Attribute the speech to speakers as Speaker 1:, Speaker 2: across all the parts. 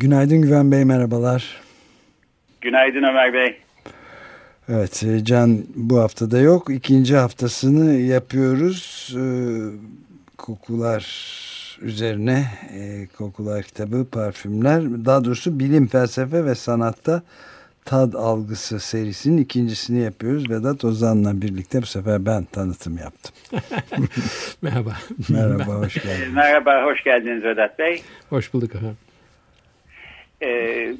Speaker 1: Günaydın Güven Bey, merhabalar.
Speaker 2: Günaydın Ömer Bey.
Speaker 1: Evet, e, Can bu haftada yok. İkinci haftasını yapıyoruz. Ee, kokular üzerine, e, kokular kitabı, parfümler, daha doğrusu bilim, felsefe ve sanatta Tad Algısı serisinin ikincisini yapıyoruz. Vedat Ozan'la birlikte bu sefer ben tanıtım yaptım.
Speaker 3: Merhaba.
Speaker 1: Merhaba, hoş geldiniz.
Speaker 2: Merhaba, hoş geldiniz Vedat Bey.
Speaker 3: Hoş bulduk efendim.
Speaker 2: Ee,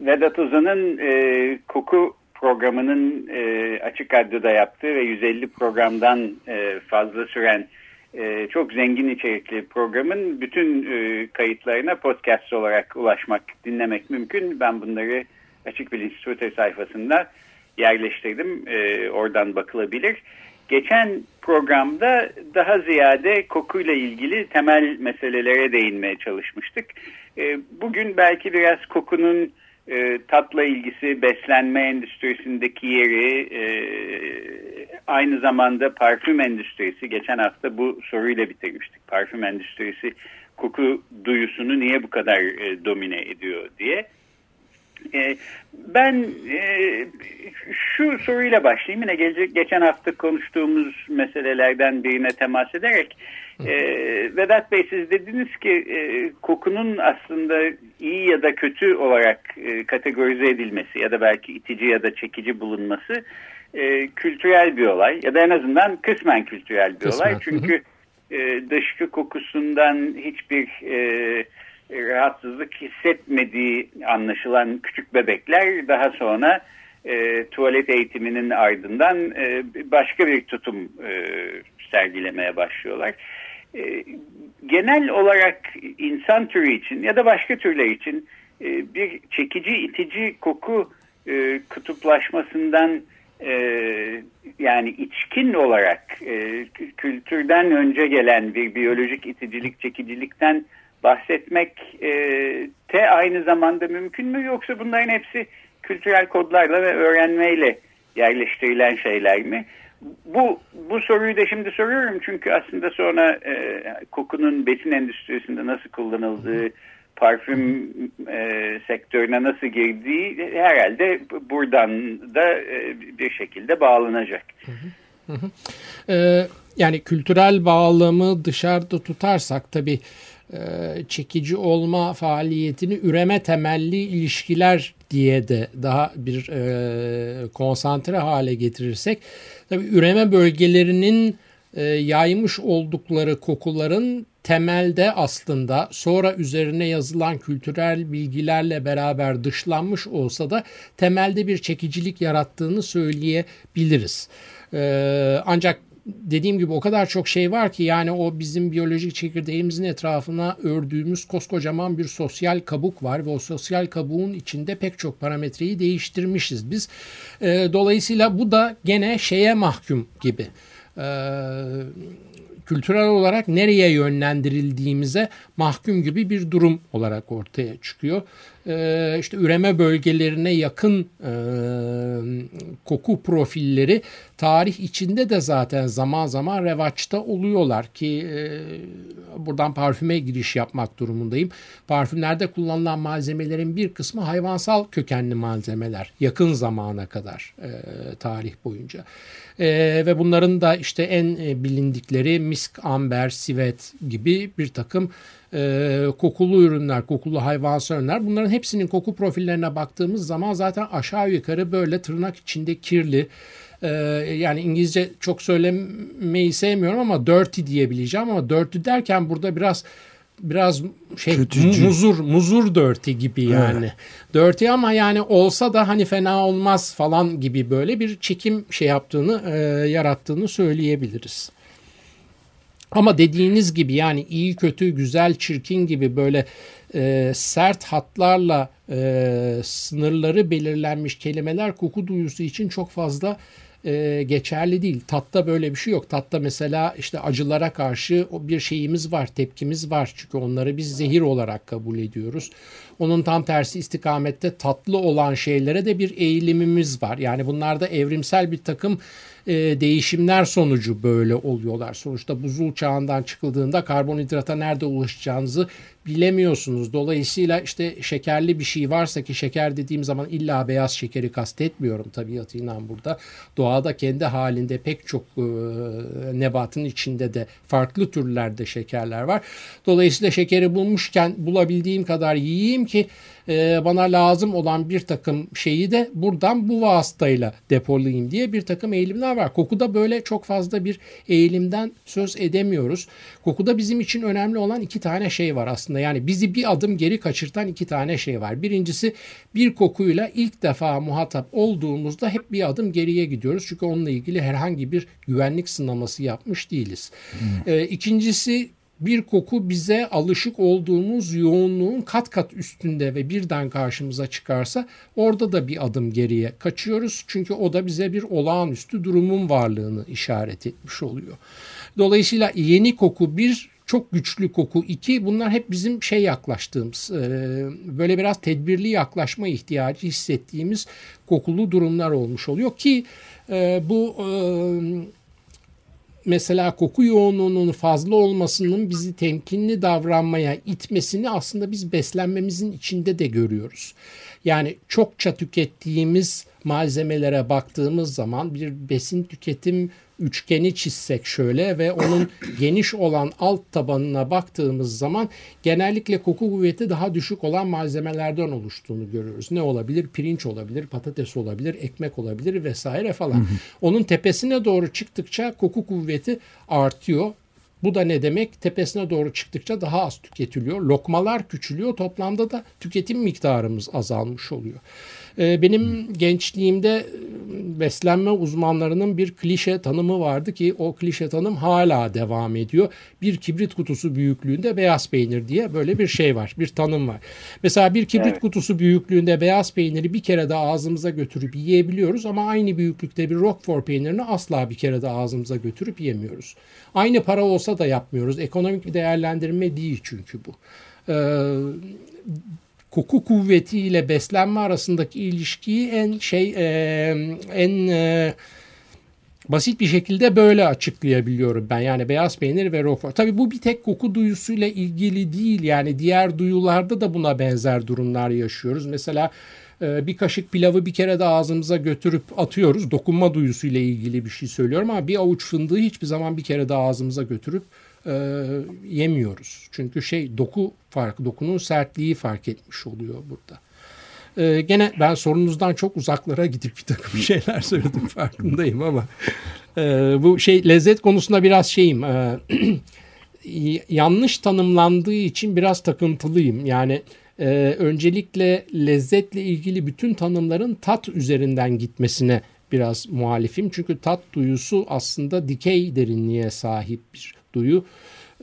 Speaker 2: Vedat Ozan'ın e, koku programının e, Açık Radyo'da yaptığı ve 150 programdan e, fazla süren e, çok zengin içerikli programın bütün e, kayıtlarına podcast olarak ulaşmak, dinlemek mümkün. Ben bunları Açık Bilinç Twitter sayfasında yerleştirdim. E, oradan bakılabilir. Geçen programda daha ziyade kokuyla ilgili temel meselelere değinmeye çalışmıştık. E, bugün belki biraz kokunun e, tatla ilgisi, beslenme endüstrisindeki yeri, e, aynı zamanda parfüm endüstrisi. Geçen hafta bu soruyla bitirmiştik. Parfüm endüstrisi koku duyusunu niye bu kadar domine ediyor diye. E, ben e, şu soruyla başlayayım. Yine gelecek, geçen hafta konuştuğumuz meselelerden birine temas ederek. E, Vedat Bey siz dediniz ki e, kokunun aslında iyi ya da kötü olarak e, kategorize edilmesi ya da belki itici ya da çekici bulunması e, kültürel bir olay. Ya da en azından kısmen kültürel bir kısmen. olay. Çünkü e, dışkı kokusundan hiçbir... E, rahatsızlık hissetmediği anlaşılan küçük bebekler daha sonra e, tuvalet eğitiminin ardından e, başka bir tutum e, sergilemeye başlıyorlar. E, genel olarak insan türü için ya da başka türler için e, bir çekici itici koku e, kutuplaşmasından e, yani içkin olarak e, kültürden önce gelen bir biyolojik iticilik çekicilikten bahsetmek e, te aynı zamanda mümkün mü yoksa bunların hepsi kültürel kodlarla ve öğrenmeyle yerleştirilen şeyler mi? Bu, bu soruyu da şimdi soruyorum çünkü aslında sonra e, kokunun besin endüstrisinde nasıl kullanıldığı, parfüm e, sektörüne nasıl girdiği herhalde buradan da e, bir şekilde bağlanacak. Hı hı.
Speaker 3: Hı hı. Ee, yani kültürel bağlamı dışarıda tutarsak tabii çekici olma faaliyetini üreme temelli ilişkiler diye de daha bir e, konsantre hale getirirsek tabii üreme bölgelerinin e, yaymış oldukları kokuların temelde aslında sonra üzerine yazılan kültürel bilgilerle beraber dışlanmış olsa da temelde bir çekicilik yarattığını söyleyebiliriz. Ancak dediğim gibi o kadar çok şey var ki yani o bizim biyolojik çekirdeğimizin etrafına ördüğümüz koskocaman bir sosyal kabuk var ve o sosyal kabuğun içinde pek çok parametreyi değiştirmişiz biz. E, dolayısıyla bu da gene şeye mahkum gibi. E, kültürel olarak nereye yönlendirildiğimize mahkum gibi bir durum olarak ortaya çıkıyor e, işte üreme bölgelerine yakın e, koku profilleri tarih içinde de zaten zaman zaman revaçta oluyorlar ki e, buradan parfüme giriş yapmak durumundayım. Parfümlerde kullanılan malzemelerin bir kısmı hayvansal kökenli malzemeler yakın zamana kadar e, tarih boyunca. E, ve bunların da işte en e, bilindikleri misk, amber, sivet gibi bir takım e, kokulu ürünler, kokulu hayvansal ürünler. Bunların hepsinin koku profillerine baktığımız zaman zaten aşağı yukarı böyle tırnak içinde kirli. E, yani İngilizce çok söylemeyi sevmiyorum ama dirty diyebileceğim ama dirty derken burada biraz biraz şey Kötücü. muzur muzur dirty gibi yani. Evet. Dirty ama yani olsa da hani fena olmaz falan gibi böyle bir çekim şey yaptığını e, yarattığını söyleyebiliriz. Ama dediğiniz gibi yani iyi kötü güzel çirkin gibi böyle e, sert hatlarla e, sınırları belirlenmiş kelimeler koku duyusu için çok fazla e, geçerli değil. Tatta böyle bir şey yok. Tatta mesela işte acılara karşı bir şeyimiz var, tepkimiz var. Çünkü onları biz zehir olarak kabul ediyoruz. Onun tam tersi istikamette tatlı olan şeylere de bir eğilimimiz var. Yani bunlarda evrimsel bir takım e, değişimler sonucu böyle oluyorlar. Sonuçta buzul çağından çıkıldığında karbonhidrata nerede ulaşacağınızı bilemiyorsunuz. Dolayısıyla işte şekerli bir şey varsa ki şeker dediğim zaman illa beyaz şekeri kastetmiyorum tabiatıyla burada. Doğada kendi halinde pek çok e, nebatın içinde de farklı türlerde şekerler var. Dolayısıyla şekeri bulmuşken bulabildiğim kadar yiyeyim ki e, bana lazım olan bir takım şeyi de buradan bu vasıtayla depolayayım diye bir takım eğilimler var. Kokuda böyle çok fazla bir eğilimden söz edemiyoruz. Kokuda bizim için önemli olan iki tane şey var aslında. Yani bizi bir adım geri kaçırtan iki tane şey var. Birincisi bir kokuyla ilk defa muhatap olduğumuzda hep bir adım geriye gidiyoruz. Çünkü onunla ilgili herhangi bir güvenlik sınaması yapmış değiliz. Hmm. Ee, ikincisi bir koku bize alışık olduğumuz yoğunluğun kat kat üstünde ve birden karşımıza çıkarsa orada da bir adım geriye kaçıyoruz. Çünkü o da bize bir olağanüstü durumun varlığını işaret etmiş oluyor. Dolayısıyla yeni koku bir çok güçlü koku iki bunlar hep bizim şey yaklaştığımız e, böyle biraz tedbirli yaklaşma ihtiyacı hissettiğimiz kokulu durumlar olmuş oluyor ki e, bu e, mesela koku yoğunluğunun fazla olmasının bizi temkinli davranmaya itmesini aslında biz beslenmemizin içinde de görüyoruz. Yani çokça tükettiğimiz malzemelere baktığımız zaman bir besin tüketim üçgeni çizsek şöyle ve onun geniş olan alt tabanına baktığımız zaman genellikle koku kuvveti daha düşük olan malzemelerden oluştuğunu görüyoruz. Ne olabilir? Pirinç olabilir, patates olabilir, ekmek olabilir vesaire falan. Onun tepesine doğru çıktıkça koku kuvveti artıyor. Bu da ne demek? Tepesine doğru çıktıkça daha az tüketiliyor. Lokmalar küçülüyor. Toplamda da tüketim miktarımız azalmış oluyor. Ee, benim gençliğimde e, beslenme uzmanlarının bir klişe tanımı vardı ki o klişe tanım hala devam ediyor. Bir kibrit kutusu büyüklüğünde beyaz peynir diye böyle bir şey var. Bir tanım var. Mesela bir kibrit evet. kutusu büyüklüğünde beyaz peyniri bir kere de ağzımıza götürüp yiyebiliyoruz ama aynı büyüklükte bir Roquefort peynirini asla bir kere de ağzımıza götürüp yemiyoruz. Aynı para olsa da yapmıyoruz. Ekonomik bir değerlendirme değil çünkü bu. Ee, koku kuvvetiyle beslenme arasındaki ilişkiyi en şey e, en e, basit bir şekilde böyle açıklayabiliyorum ben. Yani beyaz peynir ve roquefort. Tabii bu bir tek koku duyusuyla ilgili değil. Yani diğer duyularda da buna benzer durumlar yaşıyoruz. Mesela e, bir kaşık pilavı bir kere de ağzımıza götürüp atıyoruz. Dokunma duyusuyla ilgili bir şey söylüyorum ama bir avuç fındığı hiçbir zaman bir kere de ağzımıza götürüp e, yemiyoruz. Çünkü şey doku fark, dokunun sertliği fark etmiş oluyor burada. E, gene ben sorunuzdan çok uzaklara gidip bir takım şeyler söyledim farkındayım ama e, bu şey lezzet konusunda biraz şeyim. E, yanlış tanımlandığı için biraz takıntılıyım. Yani e, öncelikle lezzetle ilgili bütün tanımların tat üzerinden gitmesine biraz muhalifim. Çünkü tat duyusu aslında dikey derinliğe sahip bir duyu.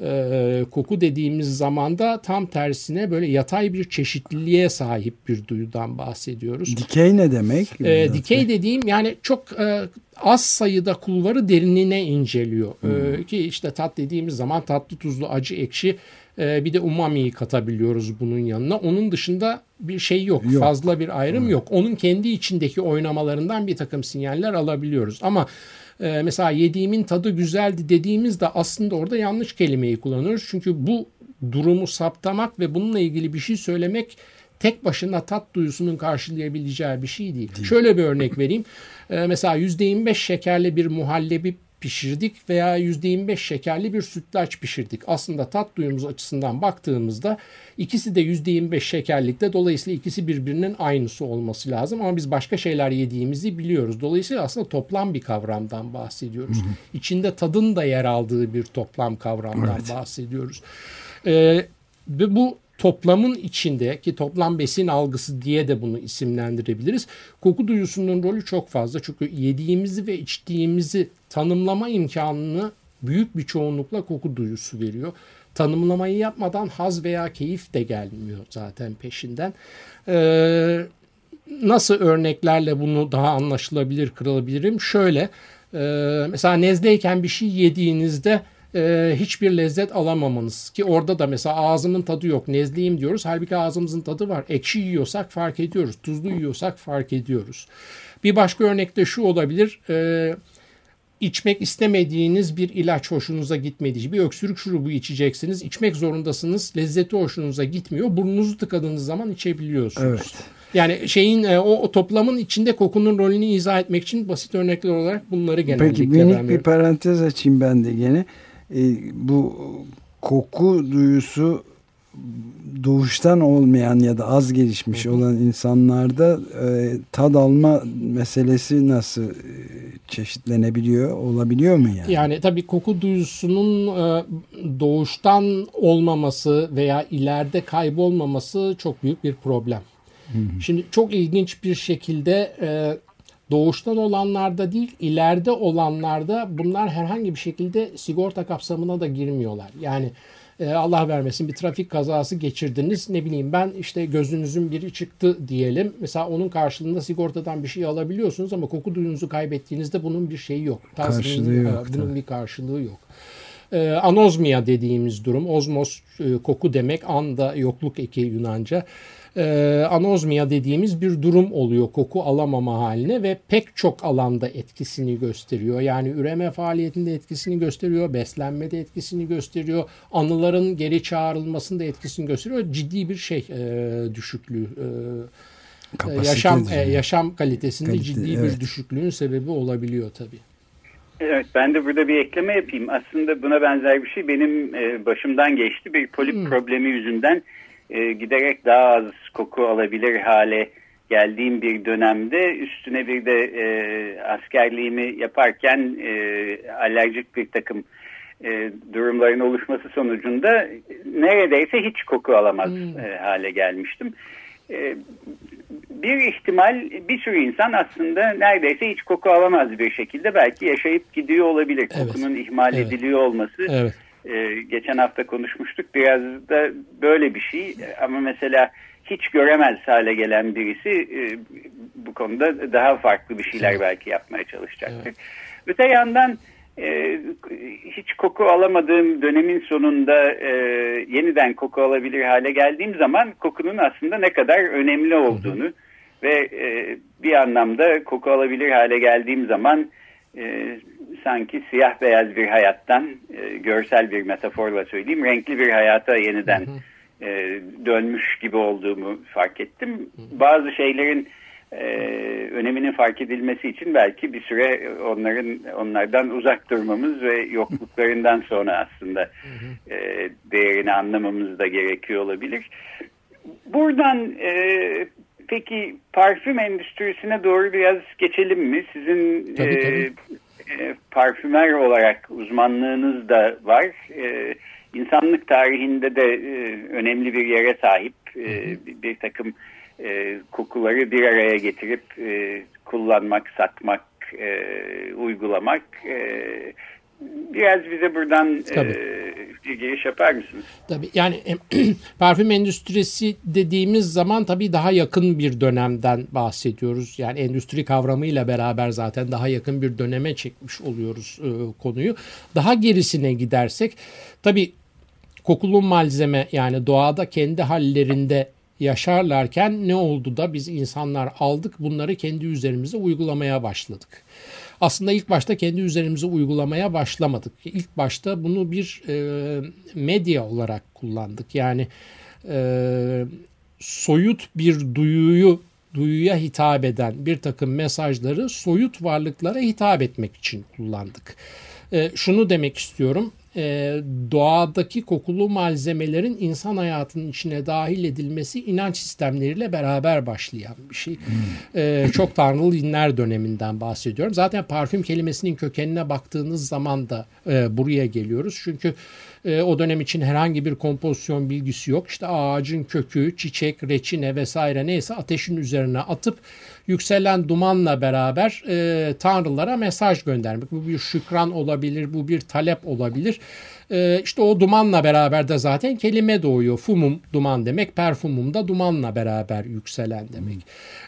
Speaker 3: E, koku dediğimiz zamanda tam tersine böyle yatay bir çeşitliliğe sahip bir duyudan bahsediyoruz.
Speaker 1: Dikey ne demek?
Speaker 3: E, dikey dediğim yani çok e, az sayıda kulvarı derinliğine inceliyor. Hmm. E, ki işte tat dediğimiz zaman tatlı, tuzlu, acı, ekşi e, bir de umami'yi katabiliyoruz bunun yanına. Onun dışında bir şey yok. yok. Fazla bir ayrım hmm. yok. Onun kendi içindeki oynamalarından bir takım sinyaller alabiliyoruz. Ama e, mesela yediğimin tadı güzeldi dediğimizde aslında orada yanlış kelimeyi kullanıyoruz. Çünkü bu durumu saptamak ve bununla ilgili bir şey söylemek tek başına tat duyusunun karşılayabileceği bir şey değil. değil. Şöyle bir örnek vereyim. Ee, mesela %25 şekerli bir muhallebi pişirdik veya %25 şekerli bir sütlaç pişirdik. Aslında tat duyumuz açısından baktığımızda ikisi de %25 şekerlikte dolayısıyla ikisi birbirinin aynısı olması lazım ama biz başka şeyler yediğimizi biliyoruz. Dolayısıyla aslında toplam bir kavramdan bahsediyoruz. Hı hı. İçinde tadın da yer aldığı bir toplam kavramdan evet. bahsediyoruz. Ee, ve bu toplamın içinde ki toplam besin algısı diye de bunu isimlendirebiliriz. Koku duyusunun rolü çok fazla çünkü yediğimizi ve içtiğimizi tanımlama imkanını büyük bir çoğunlukla koku duyusu veriyor. Tanımlamayı yapmadan haz veya keyif de gelmiyor zaten peşinden. Ee, nasıl örneklerle bunu daha anlaşılabilir kırılabilirim? Şöyle e, mesela nezleyken bir şey yediğinizde e, hiçbir lezzet alamamanız. Ki orada da mesela ağzımın tadı yok nezleyim diyoruz. Halbuki ağzımızın tadı var. Ekşi yiyorsak fark ediyoruz tuzlu yiyorsak fark ediyoruz. Bir başka örnekte şu olabilir. E, içmek istemediğiniz bir ilaç hoşunuza gitmediği bir öksürük şurubu içeceksiniz içmek zorundasınız. Lezzeti hoşunuza gitmiyor. Burnunuzu tıkadığınız zaman içebiliyorsunuz.
Speaker 1: Evet.
Speaker 3: Yani şeyin e, o, o toplamın içinde kokunun rolünü izah etmek için basit örnekler olarak bunları genellikle
Speaker 1: Peki minik bir parantez açayım ben de gene. E, bu koku duyusu doğuştan olmayan ya da az gelişmiş hı hı. olan insanlarda e, tad alma meselesi nasıl e, çeşitlenebiliyor olabiliyor mu yani?
Speaker 3: Yani tabii koku duyusunun e, doğuştan olmaması veya ileride kaybolmaması çok büyük bir problem. Hı hı. Şimdi çok ilginç bir şekilde e, doğuştan olanlarda değil ileride olanlarda bunlar herhangi bir şekilde sigorta kapsamına da girmiyorlar. Yani e, Allah vermesin bir trafik kazası geçirdiniz ne bileyim ben işte gözünüzün biri çıktı diyelim. Mesela onun karşılığında sigortadan bir şey alabiliyorsunuz ama koku duyunuzu kaybettiğinizde bunun bir şeyi yok.
Speaker 1: Karşılığı yok.
Speaker 3: Bunun tabii. bir karşılığı yok. Ee, anozmia dediğimiz durum, ozmos e, koku demek, an da yokluk eki Yunanca e, anozmia dediğimiz bir durum oluyor koku alamama haline ve pek çok alanda etkisini gösteriyor. Yani üreme faaliyetinde etkisini gösteriyor, beslenmede etkisini gösteriyor, anıların geri çağrılmasında etkisini gösteriyor. Ciddi bir şey e, düşüklüğü. E, yaşam e, yaşam kalitesinde Kalite, ciddi evet. bir düşüklüğün sebebi olabiliyor tabii.
Speaker 2: Evet ben de burada bir ekleme yapayım. Aslında buna benzer bir şey benim e, başımdan geçti. Bir polip hmm. problemi yüzünden e, giderek daha az koku alabilir hale geldiğim bir dönemde üstüne bir de e, askerliğimi yaparken e, alerjik bir takım e, durumların oluşması sonucunda neredeyse hiç koku alamaz hmm. e, hale gelmiştim. E, bir ihtimal bir sürü insan aslında neredeyse hiç koku alamaz bir şekilde belki yaşayıp gidiyor olabilir. Evet. Kokunun ihmal evet. ediliyor olması evet e, geçen hafta konuşmuştuk. Biraz da böyle bir şey ama mesela hiç göremez hale gelen birisi e, bu konuda daha farklı bir şeyler belki yapmaya çalışacaktır. Evet. Öte yandan e, hiç koku alamadığım dönemin sonunda e, yeniden koku alabilir hale geldiğim zaman kokunun aslında ne kadar önemli olduğunu hı hı. ve e, bir anlamda koku alabilir hale geldiğim zaman e, sanki siyah beyaz bir hayattan e, görsel bir metaforla söyleyeyim renkli bir hayata yeniden. E, dönmüş gibi olduğumu fark ettim. Bazı şeylerin e, öneminin fark edilmesi için belki bir süre onların onlardan uzak durmamız ve yokluklarından sonra aslında. E, değerini anlamamız da gerekiyor olabilir. Buradan e, peki parfüm endüstrisine doğru biraz geçelim mi? Sizin tabii, e, tabii e, parfümer olarak uzmanlığınız da var. E, insanlık tarihinde de e, önemli bir yere sahip e, bir, takım e, kokuları bir araya getirip e, kullanmak, satmak, e, uygulamak e, Biraz bize buradan Tabii. e, giriş yapar mısınız?
Speaker 3: Tabii yani parfüm endüstrisi dediğimiz zaman tabii daha yakın bir dönemden bahsediyoruz. Yani endüstri kavramıyla beraber zaten daha yakın bir döneme çekmiş oluyoruz e, konuyu. Daha gerisine gidersek tabii kokulu malzeme yani doğada kendi hallerinde yaşarlarken ne oldu da biz insanlar aldık bunları kendi üzerimize uygulamaya başladık aslında ilk başta kendi üzerimize uygulamaya başlamadık. İlk başta bunu bir e, medya olarak kullandık. Yani e, soyut bir duyuyu duyuya hitap eden bir takım mesajları soyut varlıklara hitap etmek için kullandık. E, şunu demek istiyorum e, doğadaki kokulu malzemelerin insan hayatının içine dahil edilmesi inanç sistemleriyle beraber başlayan bir şey. E, çok tanrılı dinler döneminden bahsediyorum. Zaten parfüm kelimesinin kökenine baktığınız zaman da e, buraya geliyoruz. Çünkü E, o dönem için herhangi bir kompozisyon bilgisi yok. İşte ağacın kökü, çiçek, reçine vesaire neyse ateşin üzerine atıp yükselen dumanla beraber e, tanrılara mesaj göndermek. Bu bir şükran olabilir, bu bir talep olabilir. E, işte o dumanla beraber de zaten kelime doğuyor. Fumum duman demek, perfumum da dumanla beraber yükselen demek.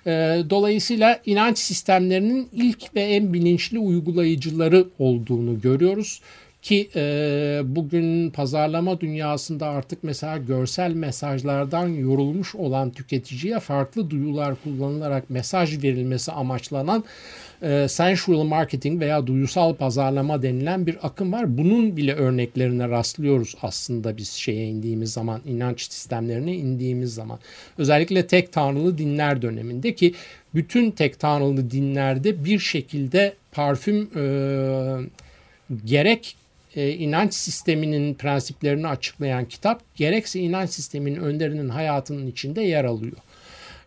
Speaker 3: E, dolayısıyla inanç sistemlerinin ilk ve en bilinçli uygulayıcıları olduğunu görüyoruz. Ki e, bugün pazarlama dünyasında artık mesela görsel mesajlardan yorulmuş olan tüketiciye farklı duyular kullanılarak mesaj verilmesi amaçlanan e, sensual marketing veya duyusal pazarlama denilen bir akım var. Bunun bile örneklerine rastlıyoruz aslında biz şeye indiğimiz zaman, inanç sistemlerine indiğimiz zaman. Özellikle tek tanrılı dinler döneminde ki bütün tek tanrılı dinlerde bir şekilde parfüm e, gerek e, inanç sisteminin prensiplerini açıklayan kitap gerekse inanç sisteminin önderinin hayatının içinde yer alıyor.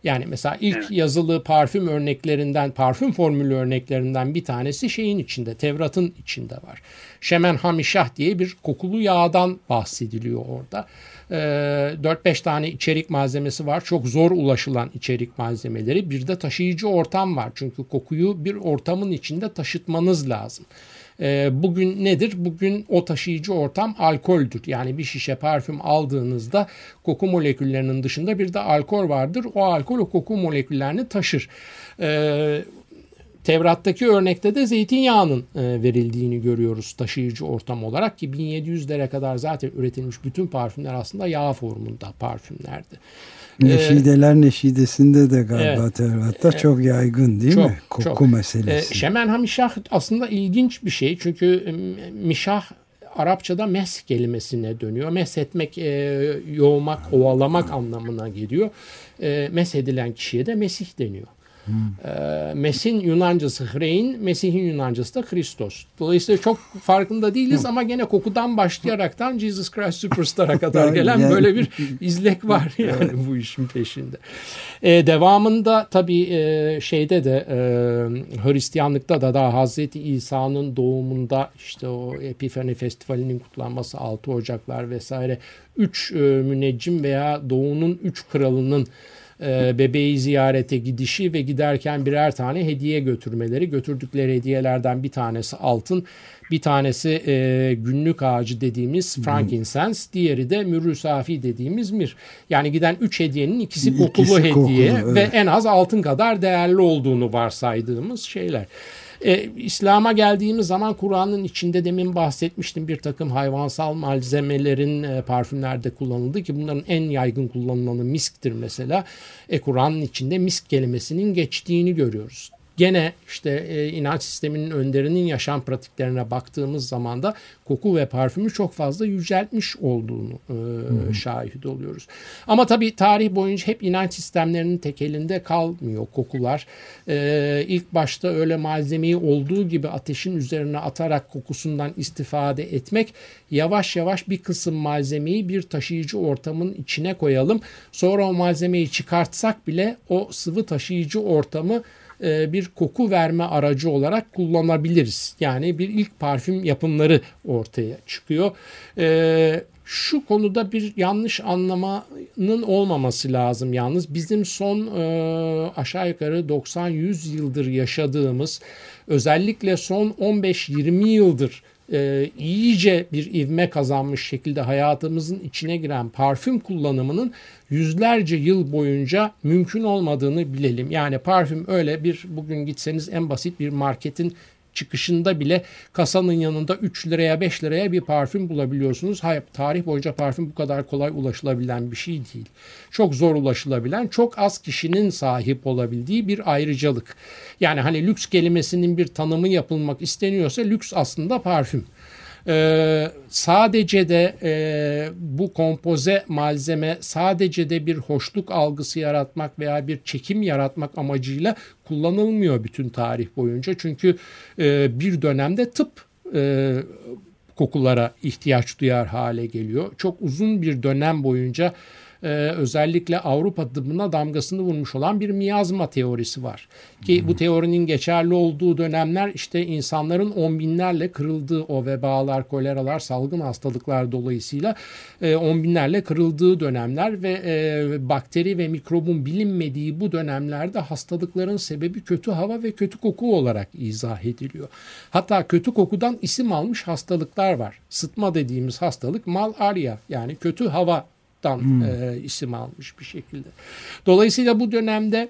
Speaker 3: Yani mesela ilk evet. yazılı parfüm örneklerinden, parfüm formülü örneklerinden bir tanesi şeyin içinde, Tevrat'ın içinde var. Şemen Hamişah diye bir kokulu yağdan bahsediliyor orada. Ee, 4-5 tane içerik malzemesi var. Çok zor ulaşılan içerik malzemeleri. Bir de taşıyıcı ortam var. Çünkü kokuyu bir ortamın içinde taşıtmanız lazım. E, bugün nedir? Bugün o taşıyıcı ortam alkoldür. Yani bir şişe parfüm aldığınızda koku moleküllerinin dışında bir de alkol vardır. O alkol o koku moleküllerini taşır. E, Tevrat'taki örnekte de zeytinyağının e, verildiğini görüyoruz taşıyıcı ortam olarak ki 1700'lere kadar zaten üretilmiş bütün parfümler aslında yağ formunda parfümlerdi.
Speaker 1: Neşideler neşidesinde de galiba evet, Tevrat'ta e, çok yaygın değil çok, mi? Koku çok. meselesi.
Speaker 3: E, Şemen Hamişah aslında ilginç bir şey çünkü Mişah Arapçada mes kelimesine dönüyor. Mes etmek, e, yoğmak, ovalamak anlamına geliyor. E, mes edilen kişiye de Mesih deniyor. Hmm. E, Mes'in Yunancası Hrein, Mesih'in Yunancası da Christos. Dolayısıyla çok farkında değiliz hmm. ama gene kokudan başlayaraktan Jesus Christ Superstar'a kadar gelen yani, böyle bir izlek var yani bu işin peşinde. E, devamında tabii e, şeyde de e, Hristiyanlıkta da daha Hazreti İsa'nın doğumunda işte o Epifani Festivali'nin kutlanması 6 Ocaklar vesaire 3 e, müneccim veya doğunun 3 kralının e, bebeği ziyarete gidişi ve giderken birer tane hediye götürmeleri. Götürdükleri hediyelerden bir tanesi altın, bir tanesi e, günlük ağacı dediğimiz frankincense, diğeri de mürrü safi dediğimiz mir. Yani giden üç hediyenin ikisi kokulu ikisi hediye kokulu, evet. ve en az altın kadar değerli olduğunu varsaydığımız şeyler. E, İslam'a geldiğimiz zaman Kur'an'ın içinde demin bahsetmiştim bir takım hayvansal malzemelerin e, parfümlerde kullanıldığı ki bunların en yaygın kullanılanı misktir mesela. E, Kur'an'ın içinde misk kelimesinin geçtiğini görüyoruz. Gene işte e, inanç sisteminin önderinin yaşam pratiklerine baktığımız zaman da koku ve parfümü çok fazla yüceltmiş olduğunu e, hmm. şahit oluyoruz. Ama tabii tarih boyunca hep inanç sistemlerinin tekelinde kalmıyor kokular. E, ilk başta öyle malzemeyi olduğu gibi ateşin üzerine atarak kokusundan istifade etmek yavaş yavaş bir kısım malzemeyi bir taşıyıcı ortamın içine koyalım. Sonra o malzemeyi çıkartsak bile o sıvı taşıyıcı ortamı bir koku verme aracı olarak kullanabiliriz. Yani bir ilk parfüm yapımları ortaya çıkıyor. E, şu konuda bir yanlış anlamanın olmaması lazım yalnız. Bizim son e, aşağı yukarı 90-100 yıldır yaşadığımız özellikle son 15-20 yıldır e, iyice bir ivme kazanmış şekilde hayatımızın içine giren parfüm kullanımının yüzlerce yıl boyunca mümkün olmadığını bilelim. Yani parfüm öyle bir bugün gitseniz en basit bir marketin çıkışında bile kasanın yanında 3 liraya 5 liraya bir parfüm bulabiliyorsunuz. Hayır, tarih boyunca parfüm bu kadar kolay ulaşılabilen bir şey değil. Çok zor ulaşılabilen, çok az kişinin sahip olabildiği bir ayrıcalık. Yani hani lüks kelimesinin bir tanımı yapılmak isteniyorsa lüks aslında parfüm. Ee, sadece de e, bu kompoze malzeme sadece de bir hoşluk algısı yaratmak veya bir çekim yaratmak amacıyla kullanılmıyor bütün tarih boyunca. Çünkü e, bir dönemde tıp e, kokulara ihtiyaç duyar hale geliyor. Çok uzun bir dönem boyunca e, özellikle Avrupa tıbbına damgasını vurmuş olan bir miyazma teorisi var. Ki hmm. bu teorinin geçerli olduğu dönemler işte insanların on binlerle kırıldığı o vebalar, koleralar, salgın hastalıklar dolayısıyla e, on binlerle kırıldığı dönemler ve e, bakteri ve mikrobun bilinmediği bu dönemlerde hastalıkların sebebi kötü hava ve kötü koku olarak izah ediliyor. Hatta kötü kokudan isim almış hastalıklar var. Sıtma dediğimiz hastalık malaria yani kötü hava hmm. e, isim almış bir şekilde. Dolayısıyla bu dönemde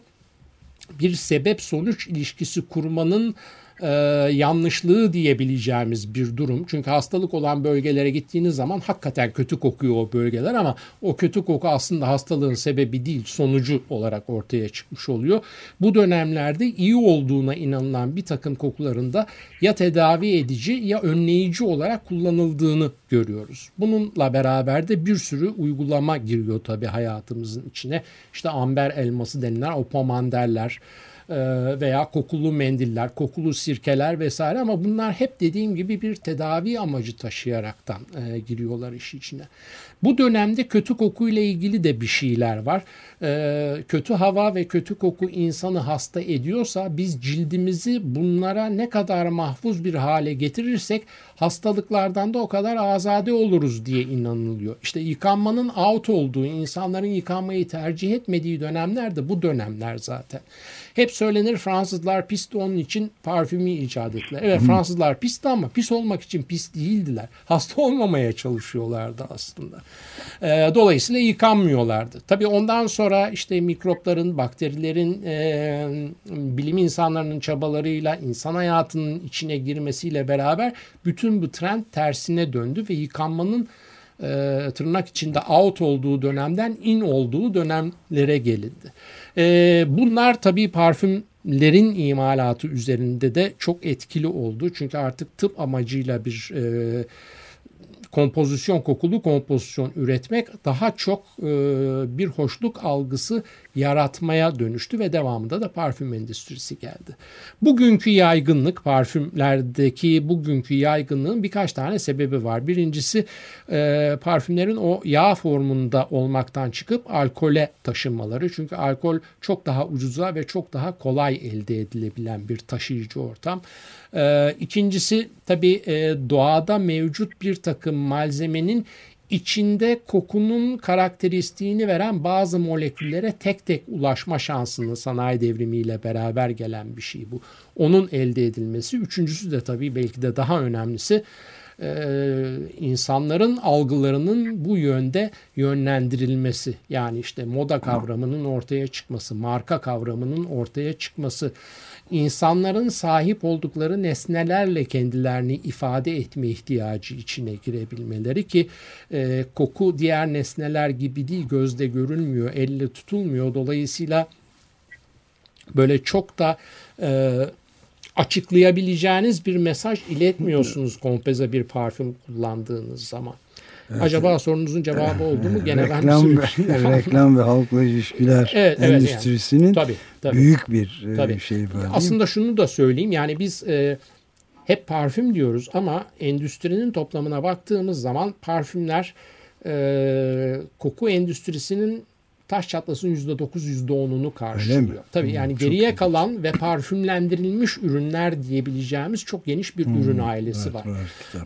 Speaker 3: bir sebep sonuç ilişkisi kurmanın e, yanlışlığı diyebileceğimiz bir durum. Çünkü hastalık olan bölgelere gittiğiniz zaman hakikaten kötü kokuyor o bölgeler ama o kötü koku aslında hastalığın sebebi değil sonucu olarak ortaya çıkmış oluyor. Bu dönemlerde iyi olduğuna inanılan bir takım kokularında ya tedavi edici ya önleyici olarak kullanıldığını görüyoruz. Bununla beraber de bir sürü uygulama giriyor tabii hayatımızın içine. İşte amber elması denilen o pomanderler, veya kokulu mendiller, kokulu sirkeler vesaire ama bunlar hep dediğim gibi bir tedavi amacı taşıyaraktan e, giriyorlar iş içine. Bu dönemde kötü kokuyla ilgili de bir şeyler var. E, kötü hava ve kötü koku insanı hasta ediyorsa biz cildimizi bunlara ne kadar mahfuz bir hale getirirsek hastalıklardan da o kadar azade oluruz diye inanılıyor. İşte yıkanmanın out olduğu, insanların yıkanmayı tercih etmediği dönemler de bu dönemler zaten. Hep söylenir Fransızlar pisti onun için parfümü icat ettiler. Evet Fransızlar pisti ama pis olmak için pis değildiler. Hasta olmamaya çalışıyorlardı aslında. E, dolayısıyla yıkanmıyorlardı. Tabii ondan sonra işte mikropların, bakterilerin, e, bilim insanlarının çabalarıyla insan hayatının içine girmesiyle beraber bütün bu trend tersine döndü ve yıkanmanın e, tırnak içinde out olduğu dönemden in olduğu dönemlere gelindi. E, bunlar tabii parfümlerin imalatı üzerinde de çok etkili oldu. Çünkü artık tıp amacıyla bir e, kompozisyon, kokulu kompozisyon üretmek daha çok e, bir hoşluk algısı yaratmaya dönüştü ve devamında da parfüm endüstrisi geldi. Bugünkü yaygınlık parfümlerdeki bugünkü yaygınlığın birkaç tane sebebi var. Birincisi e, parfümlerin o yağ formunda olmaktan çıkıp alkole taşınmaları. Çünkü alkol çok daha ucuza ve çok daha kolay elde edilebilen bir taşıyıcı ortam. E, ikincisi tabii e, doğada mevcut bir takım malzemenin içinde kokunun karakteristiğini veren bazı moleküllere tek tek ulaşma şansını sanayi devrimiyle beraber gelen bir şey bu. Onun elde edilmesi. Üçüncüsü de tabii belki de daha önemlisi e, insanların algılarının bu yönde yönlendirilmesi. Yani işte moda kavramının ortaya çıkması, marka kavramının ortaya çıkması, insanların sahip oldukları nesnelerle kendilerini ifade etme ihtiyacı içine girebilmeleri ki e, koku diğer nesneler gibi değil gözde görülmüyor, elle tutulmuyor. Dolayısıyla böyle çok da e, açıklayabileceğiniz bir mesaj iletmiyorsunuz kompeze bir parfüm kullandığınız zaman. Evet. Acaba sorunuzun cevabı oldu mu? Gene
Speaker 1: reklam, ben reklam ve halkla ilişkiler evet, evet endüstrisinin yani. tabii, tabii. büyük bir e, tabii. şey var.
Speaker 3: Aslında şunu da söyleyeyim. Yani biz e, hep parfüm diyoruz ama endüstrinin toplamına baktığımız zaman parfümler e, koku endüstrisinin taş çatlasın %9 %10'unu karşılıyor. Tabii yani çok geriye çok kalan ilginç. ve parfümlendirilmiş ürünler diyebileceğimiz çok geniş bir hmm, ürün ailesi evet, var. var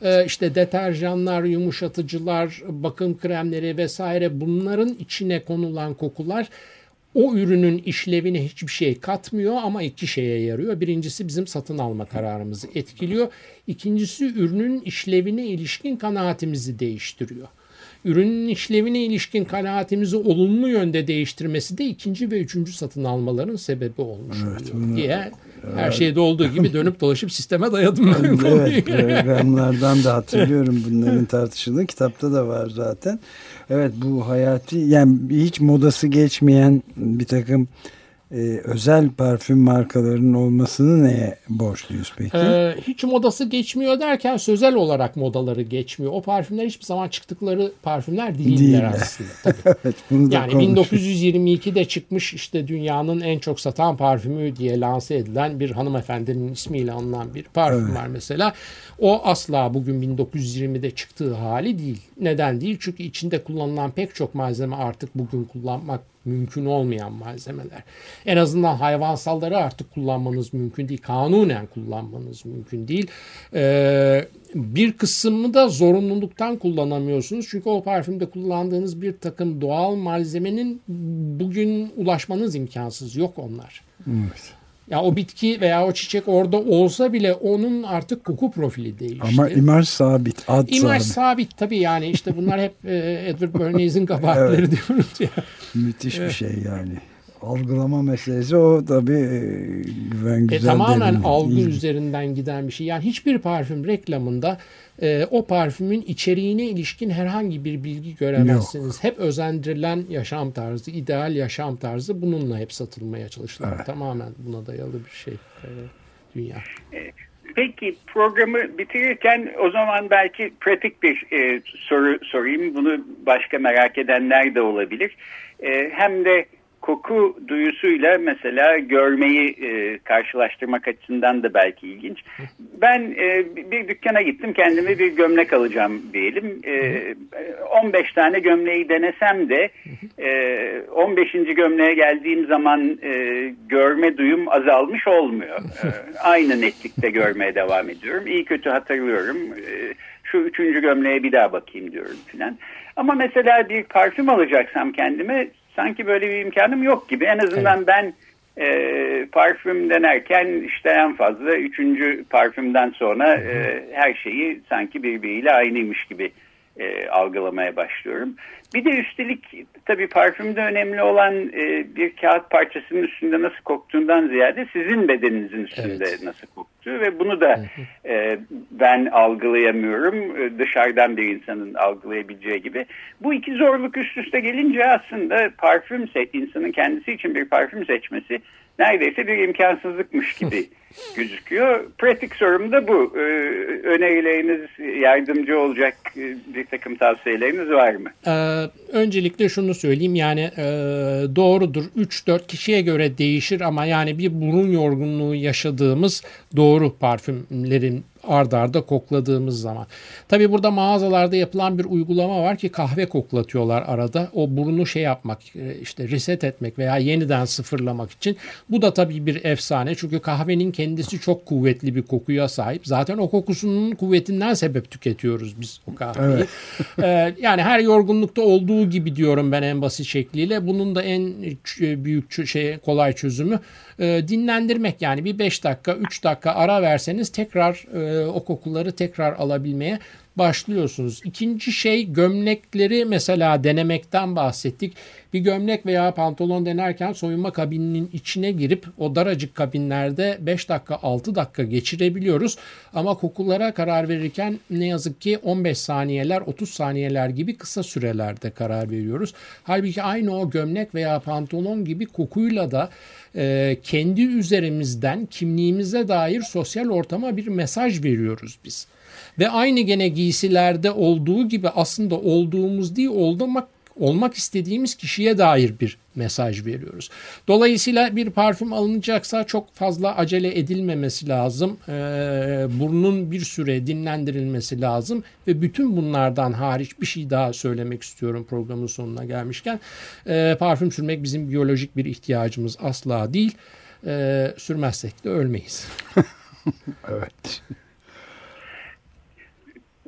Speaker 3: ee, işte deterjanlar, yumuşatıcılar, bakım kremleri vesaire bunların içine konulan kokular o ürünün işlevine hiçbir şey katmıyor ama iki şeye yarıyor. Birincisi bizim satın alma kararımızı etkiliyor. İkincisi ürünün işlevine ilişkin kanaatimizi değiştiriyor ürünün işlevine ilişkin kanaatimizi olumlu yönde değiştirmesi de ikinci ve üçüncü satın almaların sebebi olmuş evet, oluyor diye evet. her şeyde olduğu gibi dönüp dolaşıp sisteme dayadım ben
Speaker 1: evet, programlardan da hatırlıyorum bunların tartışıldığı kitapta da var zaten. Evet bu hayati yani hiç modası geçmeyen bir takım e, özel parfüm markalarının olmasını neye borçluyuz peki? Ee,
Speaker 3: hiç modası geçmiyor derken sözel olarak modaları geçmiyor. O parfümler hiçbir zaman çıktıkları parfümler değiller, değiller. aslında. Tabii. evet, bunu da yani 1922'de çıkmış işte dünyanın en çok satan parfümü diye lanse edilen bir hanımefendinin ismiyle anılan bir parfüm evet. var mesela. O asla bugün 1920'de çıktığı hali değil. Neden değil? Çünkü içinde kullanılan pek çok malzeme artık bugün kullanmak mümkün olmayan malzemeler. En azından hayvansalları artık kullanmanız mümkün değil. Kanunen kullanmanız mümkün değil. Ee, bir kısmını da zorunluluktan kullanamıyorsunuz. Çünkü o parfümde kullandığınız bir takım doğal malzemenin bugün ulaşmanız imkansız. Yok onlar. Evet. Ya o bitki veya o çiçek orada olsa bile onun artık koku profili değişti.
Speaker 1: Ama imaj sabit, ad
Speaker 3: imaj sabit. sabit tabii yani işte bunlar hep e, Edward Bernays'in kabahatleri evet. diyoruz ya.
Speaker 1: Müthiş bir şey yani. Algılama meselesi o tabii e, güven güzel.
Speaker 3: E, tamamen derin, algı iyi. üzerinden giden bir şey. Yani hiçbir parfüm reklamında e, o parfümün içeriğine ilişkin herhangi bir bilgi göremezsiniz. Yok. Hep özendirilen yaşam tarzı, ideal yaşam tarzı bununla hep satılmaya çalışılır. Evet. Tamamen buna dayalı bir şey e, dünya.
Speaker 2: E, peki programı bitirirken o zaman belki pratik bir e, soru sorayım. Bunu başka merak edenler de olabilir. E, hem de koku duyusuyla mesela görmeyi e, karşılaştırmak açısından da belki ilginç. Ben e, bir dükkana gittim kendime bir gömlek alacağım diyelim. E, 15 tane gömleği denesem de e, 15. gömleğe geldiğim zaman e, görme duyum azalmış olmuyor. E, aynı netlikte görmeye devam ediyorum. İyi kötü hatırlıyorum. E, şu üçüncü gömleğe bir daha bakayım diyorum filan. Ama mesela bir parfüm alacaksam kendime sanki böyle bir imkanım yok gibi. En azından evet. ben e, parfüm denerken işte en fazla üçüncü parfümden sonra e, her şeyi sanki birbiriyle aynıymış gibi e, algılamaya başlıyorum. Bir de üstelik tabii parfümde önemli olan e, bir kağıt parçasının üstünde nasıl koktuğundan ziyade sizin bedeninizin üstünde evet. nasıl koktuğu ve bunu da e, ben algılayamıyorum e, dışarıdan bir insanın algılayabileceği gibi. Bu iki zorluk üst üste gelince aslında parfüm seç, insanın kendisi için bir parfüm seçmesi neredeyse bir imkansızlıkmış gibi gözüküyor. Pratik sorum da bu. Ee, önerileriniz yardımcı olacak e, bir takım tavsiyeleriniz var mı?
Speaker 3: Ee, öncelikle şunu söyleyeyim yani e, doğrudur 3-4 kişiye göre değişir ama yani bir burun yorgunluğu yaşadığımız doğru parfümlerin ard arda kokladığımız zaman. Tabi burada mağazalarda yapılan bir uygulama var ki kahve koklatıyorlar arada. O burnu şey yapmak e, işte reset etmek veya yeniden sıfırlamak için. Bu da tabii bir efsane çünkü kahvenin kendisi çok kuvvetli bir kokuya sahip. Zaten o kokusunun kuvvetinden sebep tüketiyoruz biz o kahveyi. Evet. ee, yani her yorgunlukta olduğu gibi diyorum ben en basit şekliyle. Bunun da en büyük şey kolay çözümü e, dinlendirmek yani bir 5 dakika 3 dakika ara verseniz tekrar e, o kokuları tekrar alabilmeye başlıyorsunuz. İkinci şey gömlekleri mesela denemekten bahsettik. Bir gömlek veya pantolon denerken soyunma kabininin içine girip o daracık kabinlerde 5 dakika 6 dakika geçirebiliyoruz. Ama kokulara karar verirken ne yazık ki 15 saniyeler 30 saniyeler gibi kısa sürelerde karar veriyoruz. Halbuki aynı o gömlek veya pantolon gibi kokuyla da e, kendi üzerimizden kimliğimize dair sosyal ortama bir mesaj veriyoruz biz. Ve aynı gene giysilerde olduğu gibi aslında olduğumuz değil olmak olmak istediğimiz kişiye dair bir mesaj veriyoruz. Dolayısıyla bir parfüm alınacaksa çok fazla acele edilmemesi lazım. Ee, burnun bir süre dinlendirilmesi lazım ve bütün bunlardan hariç bir şey daha söylemek istiyorum programın sonuna gelmişken. Ee, parfüm sürmek bizim biyolojik bir ihtiyacımız asla değil. Ee, sürmezsek de ölmeyiz.
Speaker 1: evet.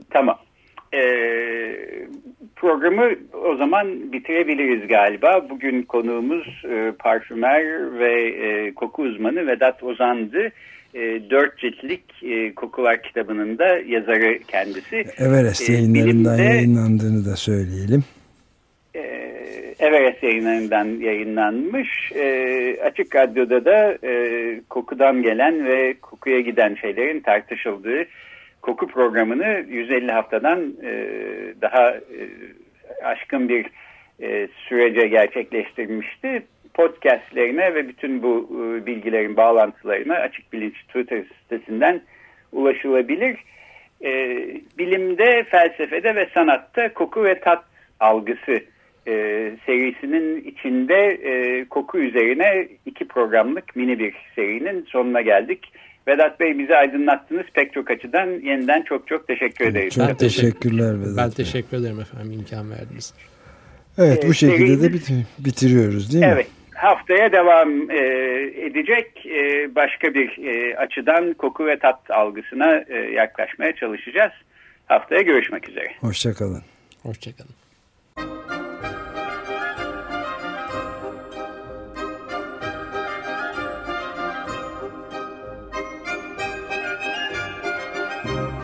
Speaker 2: Tamam. Ee, programı o zaman bitirebiliriz galiba. Bugün konuğumuz e, parfümer ve e, koku uzmanı Vedat Ozan'dı. E, dört ciltlik e, Kokular kitabının da yazarı kendisi.
Speaker 1: Everest e, yayınlarından bilimde, yayınlandığını da söyleyelim.
Speaker 2: E, Everest yayınlarından yayınlanmış. E, Açık Radyo'da da e, kokudan gelen ve kokuya giden şeylerin tartışıldığı koku programını 150 haftadan e, daha e, aşkın bir e, sürece gerçekleştirmişti. podcastlerine ve bütün bu e, bilgilerin bağlantılarına Açık Bilinç Twitter sitesinden ulaşılabilir. E, bilimde, felsefede ve sanatta koku ve tat algısı e, serisinin içinde e, koku üzerine iki programlık mini bir serinin sonuna geldik. Vedat Bey bizi aydınlattınız pek çok açıdan. Yeniden çok çok teşekkür ederiz.
Speaker 1: Çok teşekkürler
Speaker 3: Vedat Ben Bey. teşekkür ederim efendim imkan verdiniz.
Speaker 1: Evet bu şekilde de bitir bitiriyoruz değil mi?
Speaker 2: Evet. Haftaya devam e, edecek e, başka bir e, açıdan koku ve tat algısına e, yaklaşmaya çalışacağız. Haftaya görüşmek üzere.
Speaker 1: Hoşçakalın.
Speaker 3: Hoşçakalın.